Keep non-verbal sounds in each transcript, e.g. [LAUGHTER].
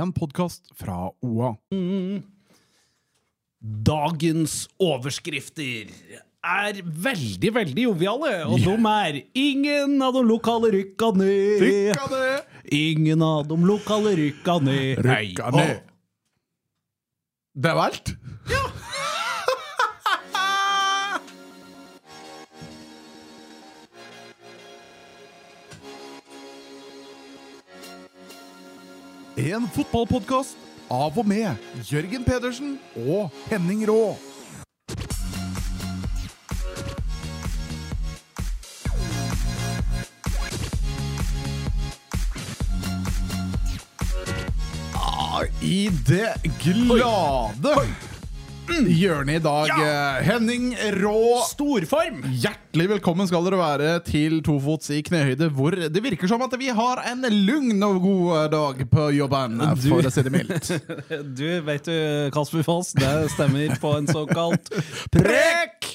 en podkast fra OA. Dagens overskrifter er veldig, veldig joviale, og de er Ingen av de lokale rykka ned. Rykka ned! Ingen av de lokale rykka ned. Rykka ned! Det var alt? Ja! En fotballpodkast av og med Jørgen Pedersen og Henning Rå. Ah, I det glade hjørnet i dag, Ja! Henning Rå. Storform! Hjertelig velkommen skal dere være til Tofots i knehøyde, hvor det virker som at vi har en lugn og god dag på jobben, for å si det mildt. [LAUGHS] Du, vet du, Kasper Foss, det stemmer på en såkalt prekk!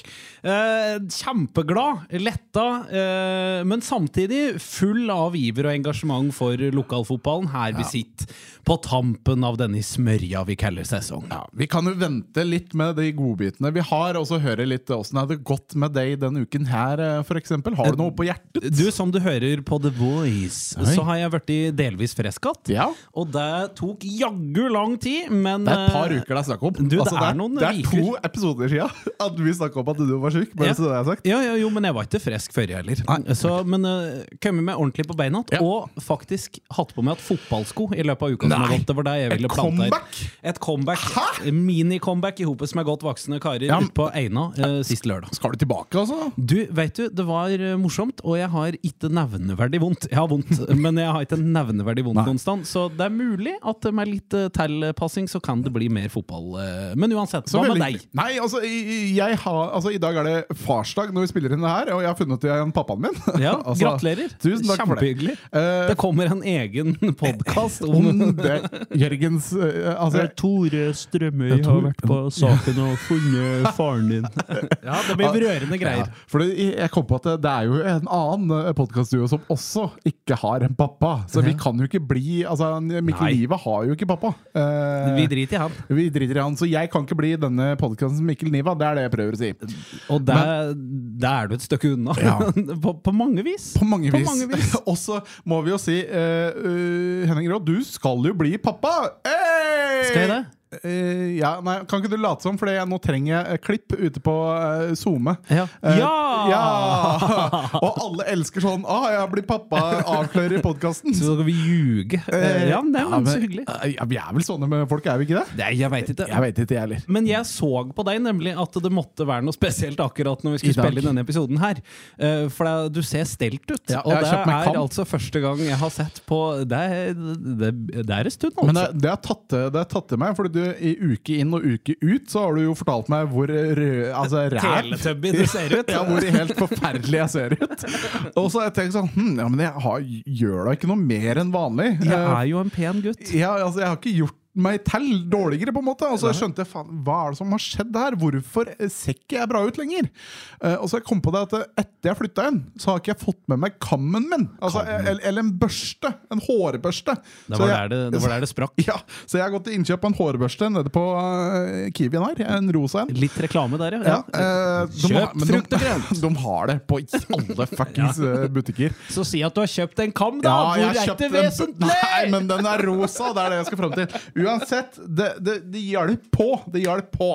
Eh, kjempeglad, letta, eh, men samtidig full av iver og engasjement for lokalfotballen her vi sitter på tampen av denne smørja vi kaller sesong. Ja, vi kan jo vente litt med de godbitene. Vi har også høre litt åssen det gått med deg denne uken her, f.eks. for eksempel. Har du noe på hjertet? Du, som du hører på The Voice, Oi. så har jeg blitt delvis frisk igjen. Ja. Og det tok jaggu lang tid, men Det er et par eh, uker det er snakk om. Du, det Altså, er noen det er uker. to episoder siden [LAUGHS] at vi snakka om at du var sjuk. Bare Ja. så det er sagt. Ja, ja, jo, men jeg var ikke frisk før, jeg heller. Nei. Så, men uh, kommet meg ordentlig på beina igjen, og faktisk hatt på meg et fotballsko i løpet av uka som har gått. Det var det jeg ville et comeback? Et comeback. Mini-comeback i hopet med godt voksne karer Ja, på Eina uh, sist lørdag. Skal du tilbake, altså? Du, vet du, Det var eh, morsomt, og jeg har ikke nevneverdig vondt. Jeg har vondt, [LAUGHS] men jeg har ikke nevneverdig vondt noen sted. Så det er mulig at med litt uh, tilpassing så kan det bli mer fotball. Uh, Men uansett, Så hva med deg? Nei, altså, jeg har, altså I dag er det farsdag når vi spiller inn det her, og jeg har funnet igjen pappaen min. [LAUGHS] Ja, [LAUGHS] Altså, Gratulerer. Tusen takk for det. Kjempehyggelig. Eh, Det kommer en egen [LAUGHS] podkast om om det Jørgens uh, altså, Tore Strømøy Har vært på saken og funnet faren din. Ja, det blir rørende greier. Ja, for jeg kom på at det, er jo en annen podkastduo som også ikke har en pappa. Så vi kan jo ikke bli altså, Mikkel Niva har jo ikke pappa. Uh, Vi driter i han. vi driter i han, så jeg kan ikke bli denne podkasten Mikkel Niva. Det er det jeg prøver å si. Og der, der er du et stykke unna. Ja. [LAUGHS] på, på mange vis. På mange vis. vis. [LAUGHS] Og så må vi jo si, uh, Henning Råd, du skal jo bli pappa! Hey! Skal jeg det? Eh, ja, nei, Kan ikke du late som, for nå trenger jeg eh, klipp ute på uh, SoMe. Ja. Uh, Ja! ja! [LAUGHS] Og alle elsker sånn 'Å, jeg blir pappa', avklører i podkasten. Så skal vi ljuge. Eh, Ja, men det er jo så hyggelig. Ja, vi er vel sånne med folk, er vi ikke det? Nei, jeg veit ikke. Jeg vet ikke, jeg heller. Men jeg så på deg nemlig at det måtte være noe spesielt akkurat når vi skulle spille inn denne episoden her. Eh, For det, du ser stelt ut. Ja, og det er altså første gang jeg har sett på Det det, det er en stund, altså. Men det, det, har tatt, det har tatt til meg, fordi du i uke inn og uke ut så har du jo fortalt meg hvor rød, altså, ræv Teletubby du ser ut. [LAUGHS] Ja, hvor helt forferdelig jeg ser ut. Og så har jeg tenkt sånn hm, Ja, men jeg har, gjør da ikke noe mer enn vanlig. Jeg Eh, er jo en pen gutt. ja, altså, jeg har ikke gjort meg til dårligere, på en måte. Og så skjønte jeg faen, hva er det som har skjedd her? Hvorfor ser ikke jeg bra ut lenger? Uh, og så jeg kom på det at etter jeg flytta inn, så har ikke jeg fått med meg kammen min. Altså, eller, eller en børste. En hårbørste. Det var jeg- der det, det, var der det sprakk. [LAUGHS] Ja, så jeg har gått til innkjøp av en hårbørste nede på uh, Kiwien her. En rosa en. Litt reklame der, Ja, eh, de Kjøp frukt og grønt. [LAUGHS] de har det på alle [LAUGHS] fuckings ja. butikker. Så si at du har kjøpt en kam, da! Ja, jeg Hvor er det vesentlig? Nei, men den er rosa! Det er det jeg skal fram til. Uansett, det, det, det hjalp på. Det hjalp på.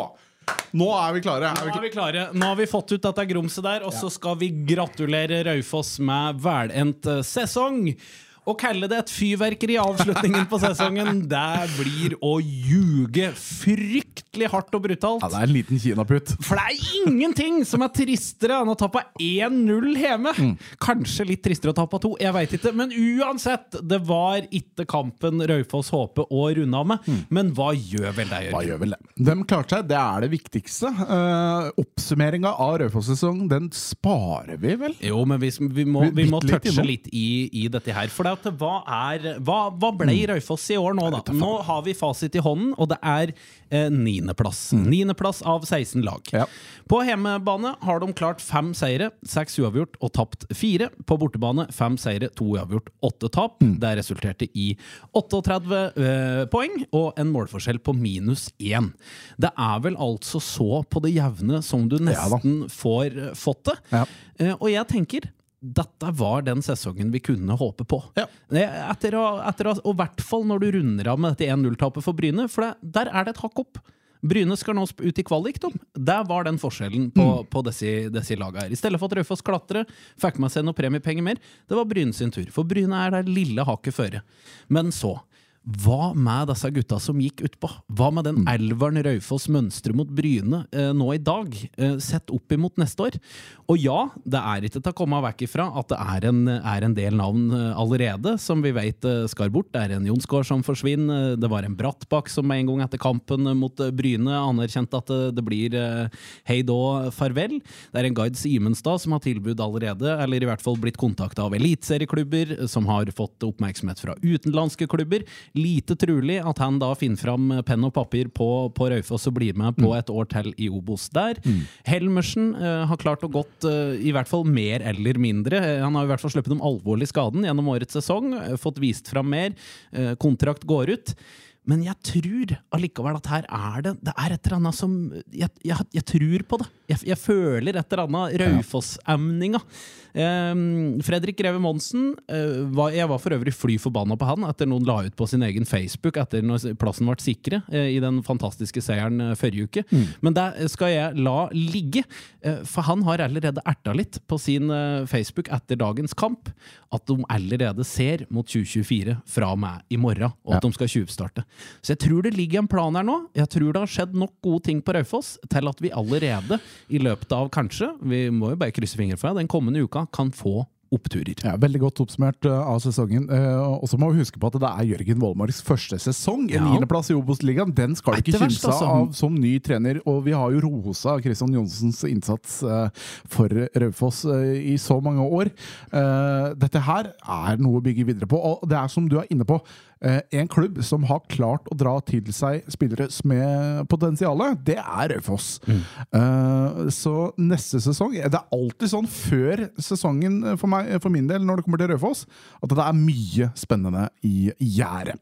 Nå er vi klare. Er vi Nå er vi klare. Nå har vi fått ut dette grumset der, og så skal vi gratulere Raufoss med velendt eh, sesong. Å kalle det et fyrverkeri i avslutningen på sesongen, [LAUGHS] det blir å ljuge fryktelig hardt og brutalt. ja, det er en liten kinaputt. For det er ingenting som er tristere enn å tape 1-0 hjemme. Mm. Kanskje litt tristere å tape 2, jeg veit ikke. Men uansett, det var ikke kampen Raufoss håper å runde av med. Men hva gjør vel det, Jørgen? Hva gjør vel det? De klarte seg, det er det viktigste. Uh, Oppsummeringa av Raufoss-sesongen, den sparer vi vel? Jo, men vi, vi, må, vi må touche litt i, i dette her. For det, at hva er Hva, hva ble Raufoss i år nå, da? Nå har vi fasit i hånden, og det er eh, niendeplass. Niendeplass av 16 lag. Ja. På hjemmebane har de klart fem seire, seks uavgjort og tapt fire. På bortebane fem seire, to uavgjort, åtte tap. Det resulterte i 38 eh, poeng og en målforskjell på minus én. Det er vel altså så på det jevne som du Ja nesten får eh, fått det. Ja. Eh, og jeg tenker dette var den sesongen vi kunne håpe på. Ja. Etter å, etter å, og i hvert fall når du runder av med dette 1-0-tapet for Bryne, for det, der er det et hakk opp. Bryne skal nå ut i kvalik. Tom. Der var den forskjellen på, på disse, disse lagene her. I stedet for at Raufoss klatre, fikk med seg noe premiepenger mer, det var Bryne sin tur. For Bryne er det lille hakket føre. Men så hva med disse gutta som gikk utpå? Hva med den elveren Raufoss mønstrer mot Bryne eh, nå i dag, eh, sett opp imot neste år? Og ja, det er ikke til å komme vekk ifra at det er en, er en del navn eh, allerede som vi vet eh, skal bort. Det er en Jonsgaard som forsvinner. eh, Det var en Brattbakk som en gang etter kampen mot eh, Bryne anerkjente at det, det blir hei da, farvel. Det er en guide Simenstad som har tilbud allerede, eller i hvert fall blitt kontakta av eliteserieklubber, som har fått oppmerksomhet fra utenlandske klubber. Lite trolig at han da finner fram penn og papir på, på Raufoss og blir med på et år til i Obos der. Helmersen uh, har klart å gått uh, i hvert fall mer eller mindre. Eh, han har i hvert fall sluppet om alvorlig skaden gjennom årets sesong, fått vist fram mer. Kontrakt går ut. Men jeg tror allikevel at her er det Det er et eller annet som Jeg, jeg, jeg tror på det. Jeg, jeg føler et eller annet Raufoss-emninga. Um, Fredrik Greve Monsen uh, var, Jeg var for øvrig fly forbanna på han etter noen la ut på sin egen Facebook etter når plassen ble sikre uh, i den fantastiske seieren uh, forrige uke. Men det skal jeg la ligge, for han har allerede erta litt på sin Facebook etter dagens kamp at de allerede ser mot 2024 fra med i morgen, og at Ja. de skal tjuvstarte. Så jeg tror det ligger en plan her nå. Jeg tror det har skjedd nok gode ting på Raufoss til at vi allerede i løpet av kanskje, vi må jo bare krysse fingre for det, den kommende uka kan få oppturer. Ja, veldig godt oppsummert uh, av sesongen. Uh, og så må vi huske på at det er Jørgen Vollmarks første sesong. En Ja. niendeplass i Obos-ligaen. Den skal du Ikke kimse altså. av som ny trener. Og vi har jo rosa Kristian Johnsens innsats uh, for Raufoss i så mange år. Dette her er noe å bygge videre på. Og det er som du er inne på, en klubb som har klart å dra til seg spillere med potensial, det er Raufoss. Mm. så neste sesong Det er alltid sånn før sesongen for, meg, for min del, når det kommer til Raufoss, at det er mye spennende i gjære.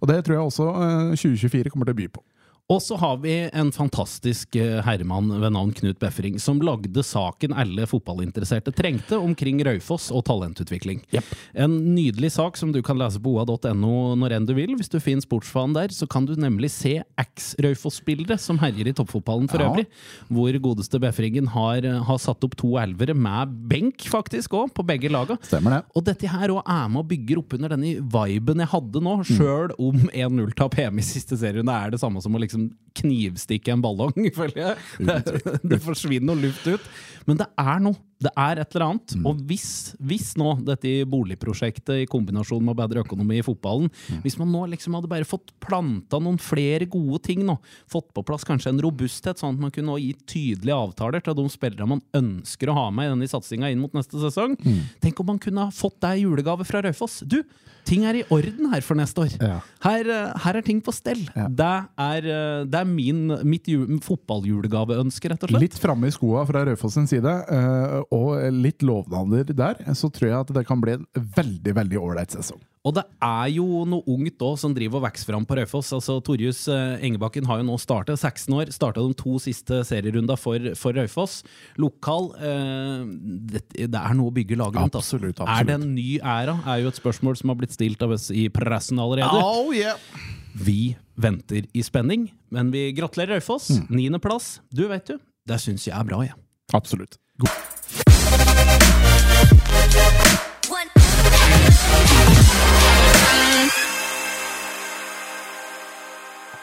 Og det tror jeg også uh, 2024 kommer til å by på. Og så har vi en fantastisk eh, herremann ved navn Knut Befring, som lagde saken alle fotballinteresserte trengte omkring Raufoss og talentutvikling. Yep. En nydelig sak som du kan lese på oa.no når enn du vil. Hvis du finner sportsfanen der, så kan du nemlig se eks-Raufoss-spillere som herjer i toppfotballen for Ja. øvrig. Hvor godeste Befringen har, eh, har satt opp to elvere med benk, faktisk òg, på begge laga. Stemmer det. Og dette her òg er med og bygger opp under denne viben jeg hadde nå, sjøl om 1-0-tap hjemme i siste serierunde er det samme som å liksom knivstikke en ballong, [LAUGHS] føler jeg. Det, det forsvinner noe luft ut. Men det er noe. Det er et eller annet. Og hvis, hvis nå dette boligprosjektet i kombinasjon med bedre økonomi i fotballen Hvis man nå liksom hadde bare fått planta noen flere gode ting nå, fått på plass kanskje en robusthet, sånn at man kunne gi tydelige avtaler til de spillere man ønsker å ha med i denne satsinga inn mot neste sesong Tenk om man kunne ha fått deg julegave fra Raufoss. Du, ting er i orden her for neste år. Ja. Her, eh, her er ting på stell. Ja. Det er, eh, det er min, mitt ju- fotballjulegaveønske, rett og slett. Litt framme i skoa fra Raufoss sin side, eh, og litt lovnader der, så tror jeg at det kan bli en veldig veldig ålreit sesong. Og det er jo noe ungt òg som driver og vokser fram på Raufoss. Altså, Torjus eh, Engebakken har jo nå starta 16 år. Starta de to siste serierundene for, for Raufoss. Lokal eh, det, det er noe å bygge laget rundt. altså. Absolutt, Er det en ny æra? Er jo et spørsmål som har blitt stilt av oss i pressen allerede. Oh, yeah. Vi venter i spenning, men vi gratulerer Raufoss. Mm. Niendeplass. Du, vet du, det syns jeg er bra, jeg. Absolutt. God.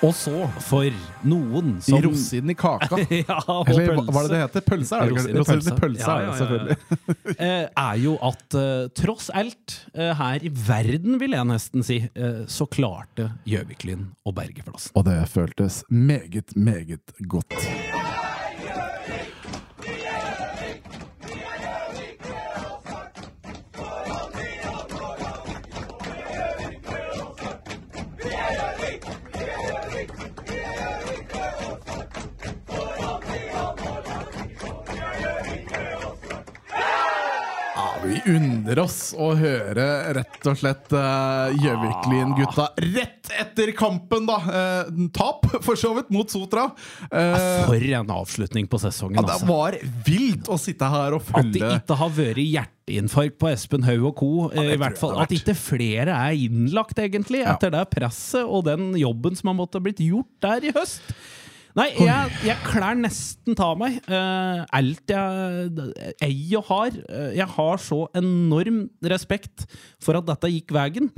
Og så, for noen som Rosinen i kaka. [LAUGHS] ja, og Eller pølse. hva er det det heter? Pølse? Er det, Rosinen i pølse. Pølse Ja, ja, ja, selvfølgelig. [LAUGHS] eh, er jo at eh, tross alt, eh, her i verden vil jeg nesten si, så klarte Gjøviklyn å berge plassen. Og det føltes meget, meget godt. Unner oss å høre rett og slett uh, Gjøviklin-gutta rett etter kampen, da. Uh, tap, for så vidt, mot Sotra. Uh, For en avslutning på sesongen, ja, det altså. var vilt å sitte her og følge At det ikke har vært hjerteinfarkt på Espen Haug og co. Ja, I hvert fall At ikke flere er innlagt, egentlig, Ja. etter det presset og den jobben som har måttet blitt gjort der i høst. Nei, jeg, jeg klær nesten ta meg. Uh, alt jeg eier og har. Uh, jeg har så enorm respekt for at dette gikk veien.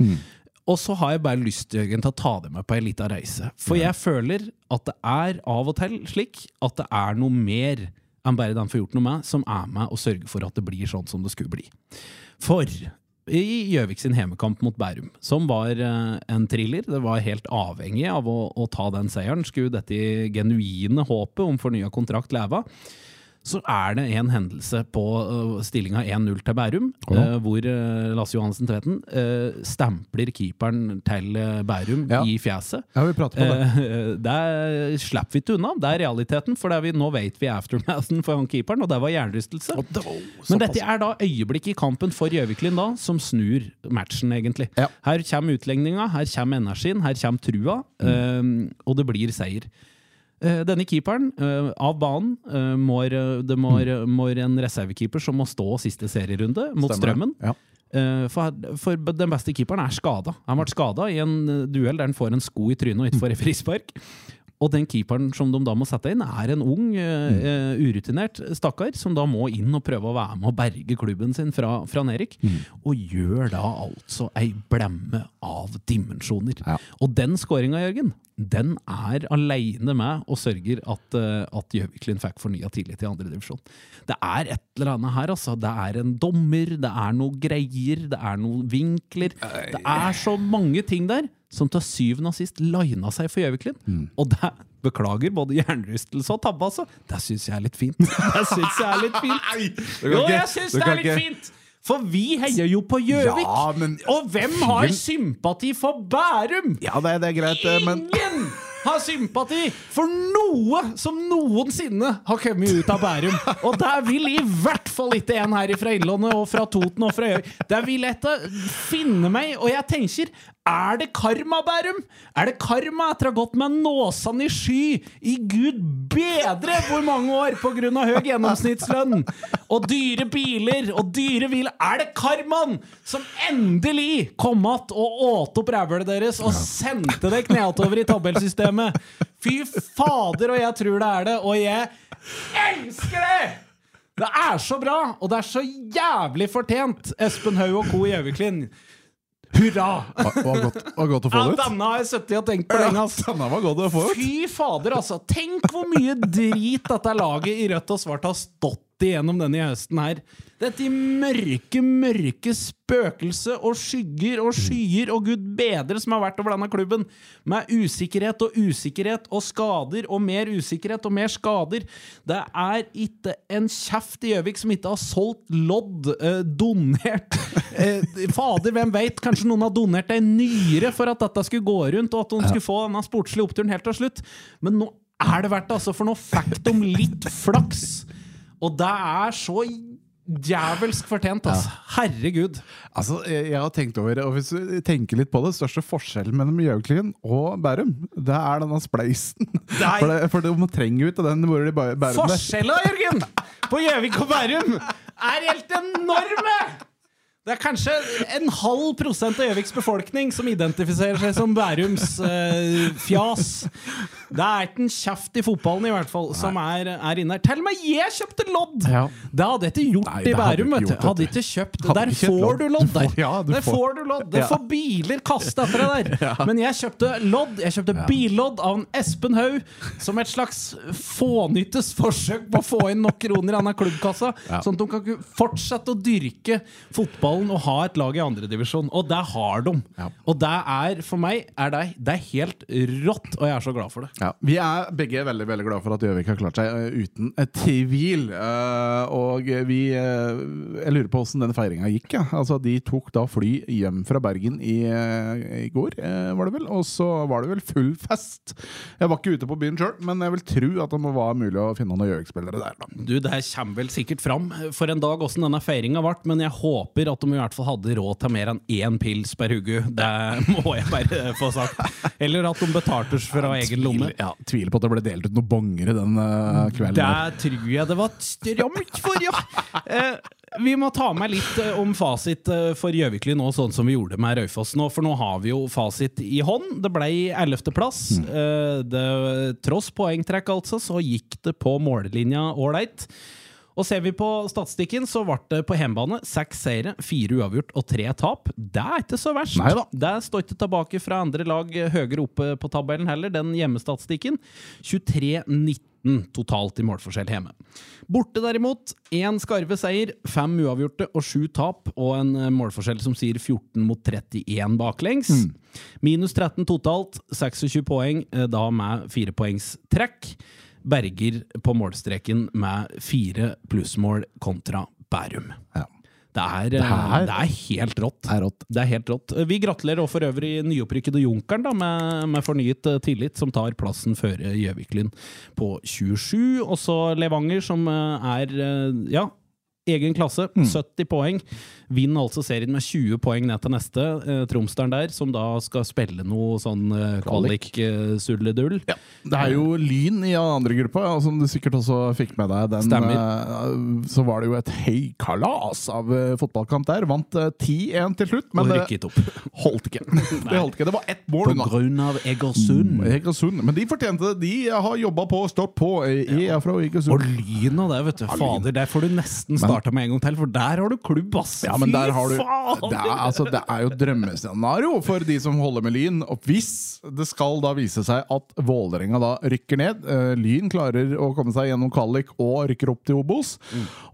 Og så har jeg bare lyst Jørgen, til å ta det med på ei lita reise. For jeg føler at det er av og til slik at det er noe mer enn bare den får gjort noe med, som er med og sørger for at det blir sånn som det skulle bli. For i Gjøvik sin hjemmekamp mot Bærum, som var eh, en thriller, det var helt avhengig av å, å ta den seieren, skulle dette genuine håpet om fornya kontrakt leve, så er det en hendelse på uh, stillinga 1-0 til Bærum, eh, hvor eh, Lasse Johansen Tveten uh, stempler keeperen til Bærum Ja. i fjeset. Ja, vi prater på det. Det Der slipper vi ikke unna. Det er realiteten, for vi, nå vet vi aftermathen for han keeperen, og det var hjernerystelse. Oh, det var Men dette er da øyeblikket i kampen for Gjøviklin da, som snur matchen, egentlig. Ja. Her kommer utlegninga, her kommer energien, her kommer trua, Mm. og det blir seier. Eh, denne keeperen eh, av banen eh, må, det må, må en reservekeeper som må stå siste serierunde mot. Strømmen. Ja. For, for den beste keeperen er skada. Han ble skada i en duell der han får en sko i trynet og ikke får frispark. Og den keeperen som de da må sette inn, er en ung, eh, urutinert stakkar som da må inn og prøve å være med og berge klubben sin fra, fra nedrykk. Og gjør da altså ei blemme av dimensjoner. Ja. Og den skåringa, Jørgen, den er aleine med og sørger at, eh, at Gjøviklin fikk fornya tillit i andredivisjon. Det er et eller annet her, altså. Det er en dommer, det er noe greier, det er noen vinkler. Det er så mange ting der som til syvende og sist lina seg for Gjøviklin. Og det Beklager både hjernerystelse og tabbe, altså. Det syns jeg er litt fint. [LAUGHS] Det syns jeg er litt fint. Jo, jeg syns det er litt fint! For vi heier jo på Gjøvik! Ja, men- Og hvem har sympati for Bærum? Ja, det, det er greit, eh, men Ingen har sympati for noe som noensinne har kommet ut av Bærum. Og der vil i hvert fall ikke en her fra Innlandet og fra Toten og fra Gjøvik. Der vil jeg ikke finne meg, og jeg tenker er det karma, Bærum? Er det karma etter å ha gått med nåsene i sky i gud bedre hvor mange år av høy gjennomsnittslønn og dyre biler og dyre hviler? Er det karmaen som endelig kom att og åt opp rævhølet deres og sendte det knedover i tabellsystemet? Fy fader, og jeg tror det er det, og jeg elsker det! Det er så bra, og det er så jævlig fortjent, Espen Haug og co. i Gjøviklin. Hurra! det var godt, var godt å få Ja, ut. denne har jeg sittet og tenkt på lenge. Denne var godt å få ut. Fy fader, altså. Tenk hvor mye drit dette laget i rødt og svart har stått i gjennom denne høsten her. Dette mørke, mørke spøkelse og skygger og skyer og gud bedre som har vært over denne klubben. Med usikkerhet og usikkerhet og skader og mer usikkerhet og mer skader. Det er ikke en kjeft i Gjøvik som ikke har solgt lodd, eh, donert [LAUGHS] eh, Fader, hvem veit? Kanskje noen har donert ei nyre for at dette skulle gå rundt, og at de skulle få denne sportslige oppturen helt til slutt. Men nå er det verdt det, altså, for nå fikk de litt flaks. Og det er så djevelsk fortjent, altså. Herregud. Altså, jeg, har tenkt over og hvis du tenker litt på det, største forskjellen mellom Gjøviklin og Bærum, det er denne spleisen. For, det, for de trenger jo ikke den hvor de bærer der. Forskjella, Jørgen, på Gjøvik og Bærum er helt enorme! Det er kanskje en halv prosent av Gjøviks befolkning som identifiserer seg som Bærums eh, fjas. Det er ikke en kjeft i fotballen i hvert fall som er, er inne her. Til og med jeg kjøpte lodd! Ja. Det hadde jeg ikke gjort Nei, i Bærum. hadde Hadde ikke kjøpt Hadde Der kjøpt får du lodd. Der får- [LAUGHS] ja, Der får- får du lodd! Det Ja. får biler kaste etter deg der. [LAUGHS] Men jeg kjøpte lodd. Jeg kjøpte billodd av en Espen Haug som et slags fånyttes forsøk på å få inn nok kroner i denne klubbkassa, [LAUGHS] sånn at de kan fortsette å dyrke fotballen og ha et lag i andredivisjon. Og det har de. Og det er for meg er det, det er helt rått, og jeg er så glad for det. Ja, Vi er begge veldig veldig glade for at Gjøvik har klart seg eh, uten et tvil. Eh, og vi eh, Jeg lurer på åssen den feiringa gikk. Ja. Altså, de tok da fly hjem fra Bergen i, eh, i går, eh, var det vel. Og så var det vel full fest. Jeg var ikke ute på byen sjøl, men jeg vil tro at det må være mulig å finne noen Gjøvik-spillere der. da Du, Det her kommer vel sikkert fram for en dag åssen denne feiringa ble, men jeg håper at de i hvert fall hadde råd til mer enn én pils per hugge. Det må jeg bare få sagt. Eller at de betalte fra egen lomme. Tviler, ja, tviler på at det ble delt ut noen bonger den uh, kvelden. der. Tror jeg det var stramt for, ja! Eh, vi må ta med litt eh, om fasit eh, for Gjøvikli nå, sånn som vi gjorde med Raufoss nå. For nå har vi jo fasit i hånd. Det ble 11.-plass. Eh, det- tross poengtrekk, altså, så gikk det på mållinja ålreit. Og ser vi på statistikken, så ble det på hjemmebane seks seire, fire uavgjort og tre tap. Det er ikke så verst. Neida. Det står ikke tilbake fra andre lag høyere oppe på tabellen heller, den hjemmestatistikken. 23-19 totalt i målforskjell hjemme. Borte derimot, én skarve seier, fem uavgjorte og sju tap, og en eh, målforskjell som sier 14 mot 31 baklengs. Minus 13 totalt, 26 poeng, eh, da med firepoengstrekk. poengs trekk. Berger på målstreken med fire plussmål kontra Bærum. Ja. Det er, Det er- det er helt rått. Det er rått. Det er helt rått. Vi gratulerer for øvrig nyopprykkede Junkeren da, med, med fornyet eh, tillit, som tar plassen før eh, Gjøviklyn på 27. Også Levanger, som eh, er eh, ja, egen klasse, Mm. 70 poeng. Vinner altså serien med 20 poeng ned til neste. Eh, Tromsdalen der, som da skal spille noe sånn eh, Kvalik. kvalik-sulledull. Ja. Det er jo Lyn i andre gruppa, ja, som du sikkert også fikk med deg. Den, eh, så var det jo et høykalas av eh, fotballkamp der. Vant eh, 10-1 til slutt, men det [LAUGHS] holdt ikke. Det holdt ikke. Det var ett mål På grunn av Egersund. Egersund. Men de fortjente det. De har jobba på stått på. Jeg er fra Og Lyn og det, vet du. Fader, der får du nesten starta med en gang til, for der har du klubb, ass! Ja, men der har du det er, altså, det er jo drømmescenario for de som holder med Lyn. Og hvis det skal da vise seg at Vålerenga da rykker ned uh, Lyn klarer å komme seg gjennom kvalik og rykker opp til Obos.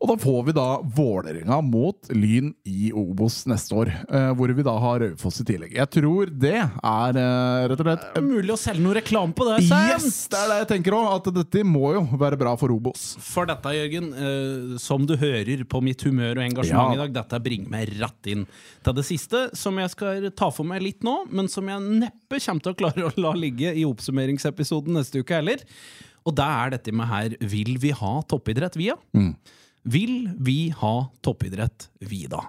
Og da får vi da Vålerenga mot Lyn i Obos neste år. uh, hvor vi da har Raufoss i tillegg. Jeg tror det er uh, rett og slett mulig å selge noe reklame på det? sant? Yes! Det er det jeg tenker òg. At dette må jo være bra for Obos. For dette, Jørgen, som du hører på mitt humør og engasjement Ja. i dag, dette bringer meg rett inn til det siste, som jeg skal ta for meg litt nå, men som jeg neppe kommer til å klare å la ligge i oppsummeringsepisoden neste uke heller. Og det er dette med her Vil vi ha toppidrett via? Vil vi ha toppidrett vi, da?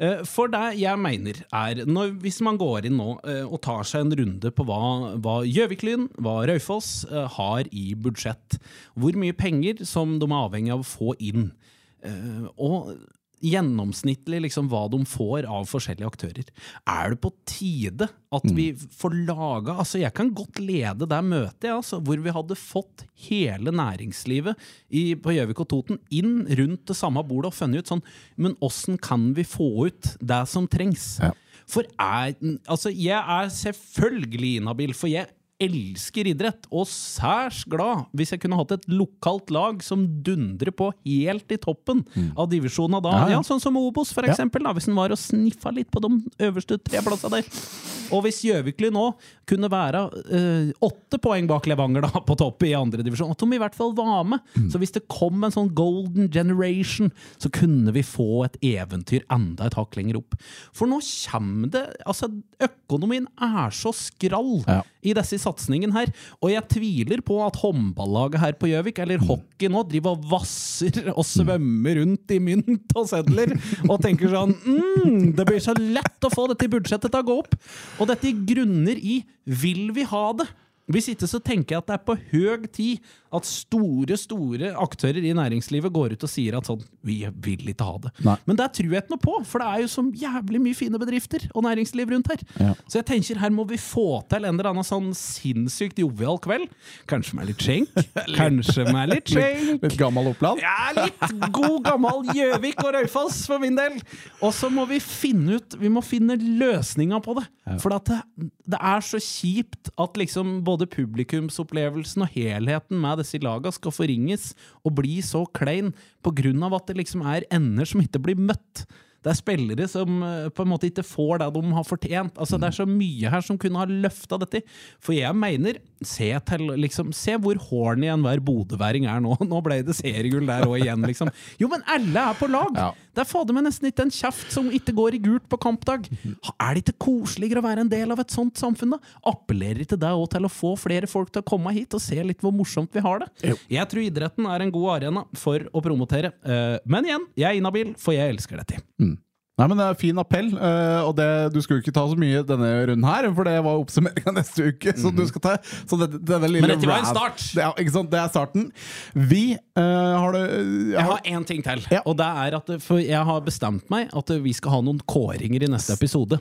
Eh, For det jeg mener er, når, hvis man går inn nå eh, og tar seg en runde på hva, hva Gjøviklyn, hva Raufoss eh, har i budsjett, hvor mye penger som de er avhengig av å få inn, og gjennomsnittlig liksom hva de får av forskjellige aktører. Er det på tide at vi får laga altså Jeg kan godt lede det møtet, altså, hvor vi hadde fått hele næringslivet i, på Gjøvik og Toten inn rundt det samme bordet og funnet ut sånn Men åssen kan vi få ut det som trengs? Ja. For er, altså, jeg er selvfølgelig inhabil, for jeg elsker idrett, og særs glad hvis jeg kunne hatt et lokalt lag som dundrer på helt i toppen av divisjonen da. Ja, Ja, ja. sånn som Obos, for eksempel, da, hvis den var og sniffa litt på de øverste tre plassene der. Og hvis Gjøvikli nå kunne være eh, åtte poeng bak Levanger da, på topp i andre divisjon, at de i hvert fall var med. Så hvis det kom en sånn golden generation, så kunne vi få et eventyr enda et hakk lenger opp. For nå kommer det Altså, økonomien er så skrall Ja. I disse satsingene her. Og jeg tviler på at håndballaget her på Gjøvik, eller hockey nå, driver og vasser og svømmer rundt i mynt og sedler og tenker sånn mm, Det blir så lett å få dette budsjettet til å gå opp. Og dette grunner i vil vi ha det? Hvis ikke så tenker jeg at det er på høy tid at store store aktører i næringslivet går ut og sier at sånn, vi vil ikke ha det. Nei. Men det tror jeg ikke noe på, for det er jo så jævlig mye fine bedrifter og næringsliv rundt her. Ja. Så jeg tenker her må vi få til en eller annen sånn sinnssykt jovial kveld. Kanskje med litt skjenk. [LAUGHS] Kanskje med litt skjenk. Litt gammel Oppland. Ja, litt god gammel Gjøvik og Raufoss for min del. Og så må vi finne ut Vi må finne løsninga på det. For at det, det er så kjipt at liksom både publikumsopplevelsen og helheten med disse laga skal forringes og bli så klein på grunn av at det liksom er ender som ikke blir møtt. Det er spillere som eh, på en måte ikke får det de har fortjent. Altså, det er så mye her som kunne ha løfta dette. For jeg mener, se, til, liksom, se hvor horny enhver bodøværing er nå. [LAUGHS] Nå ble det seriegull der òg igjen, liksom. Jo, men alle er på lag! Ja. Det er fader meg nesten ikke en kjeft som ikke går i gult på kampdag. Er det ikke koseligere å være en del av et sånt samfunn, da? Appellerer ikke det òg til å få flere folk til å komme hit og se litt hvor morsomt vi har det? Jo. Jeg tror idretten er en god arena for å promotere. Eh, men igjen, jeg er inhabil, for jeg elsker dette. Nei, men det er en Fin appell. eh, og det, Du skulle ikke ta så mye denne runden her, for det var oppsummeringa [LAUGHS] neste uke. Så du skal ta så det, denne lille Mhm. Men dette var en start. Det er, ikke sant? det er starten. Vi uh, har det jeg Jeg har, én ting til. Ja. Og det er at For jeg har bestemt meg at vi skal ha noen kåringer i neste episode.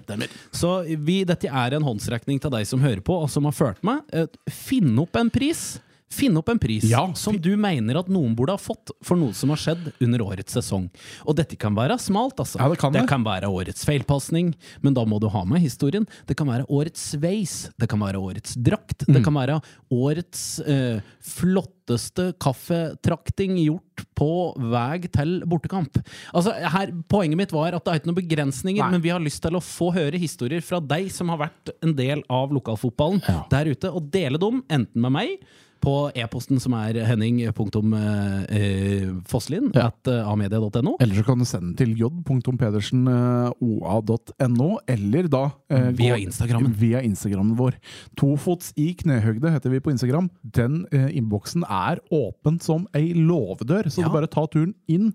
Så vi, dette er en håndsrekning til deg som hører på, og som har ført meg. Eh, Finn opp en pris. Finn opp en pris Ja, som du mener at noen burde ha fått for noe som har skjedd under årets sesong. Og dette kan være smalt, altså. Ja, det kan det. kan være årets feilpasning, men da må du ha med historien. Det kan være årets sveis, det kan være årets drakt, Mm. det kan være årets eh, flotteste kaffetrakting gjort på vei til bortekamp. Altså, her, Poenget mitt var at det er ikke noen begrensninger, Nei. men vi har lyst til å få høre historier fra deg som har vært en del av lokalfotballen Ja. der ute, og dele dem enten med meg på e-posten som er henning.fosslien Ja. at eh, amedia.no. Eller så kan du sende den til j.pedersenoa.no, eller da eh, Via Instagramen Instagrammen. Via Instagrammen vår. Tofots i knehøgde heter vi på Instagram. Den eh, innboksen er åpen som ei låvedør, så Ja. du bare ta turen inn.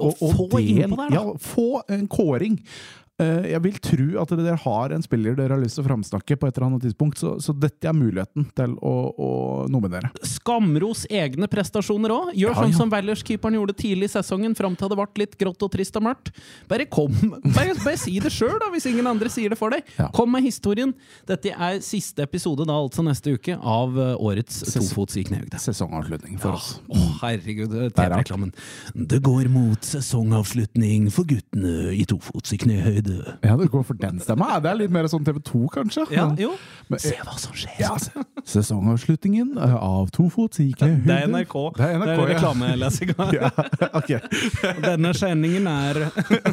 Og få innpå der, da. Ja, få en kåring. Eh, jeg vil tro at dere har en spiller dere har lyst til å framsnakke på et eller annet tidspunkt, så, så dette er muligheten til å, å nominere. Skamros egne prestasjoner òg. Gjør Ja, sånn ja. som Valers-keeperen gjorde tidlig i sesongen, fram til det ble litt grått og trist og mørkt. Bare kom. [LAUGHS] Bare, bare si det sjøl, da, hvis ingen andre sier det for deg. Ja. Kom med historien. Dette er siste episode, da, altså neste uke, av eh, årets Ses- Tofots i knehøgde. Sesongavslutning for oss. Å, herregud, er TV-reklamen. Det går mot sesongavslutning for guttene i Tofots i knehøyde. Ja, det går for den stemma. Det er litt mer sånn TV2, kanskje. Ja, jo. Men- Se hva som skjer. Ja, Sesongavslutningen eh, av Tofot gikk knehøyde. Det er NRK. Det er NRK, det er ja. reklamelesinga. [LAUGHS] Ja, okay. Denne sendingen er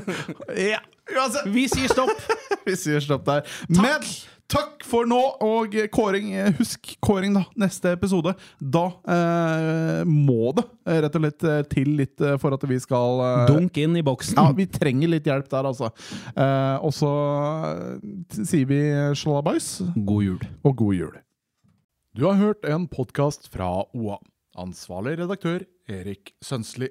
[LAUGHS] Ja, uansett. Vi sier stopp! [LAUGHS] Vi sier stopp der. Men takk for nå, og kåring. Husk kåring, da. Neste episode. Da eh, må det eh, rett og slett eh, til litt eh, for at vi skal eh, Dunk inn i boksen. Ja, vi trenger litt hjelp der, altså. Eh, og så eh, sier vi sjalabais God jul. og god jul. Du har hørt en podkast fra OA. Ansvarlig redaktør Erik Sønsli.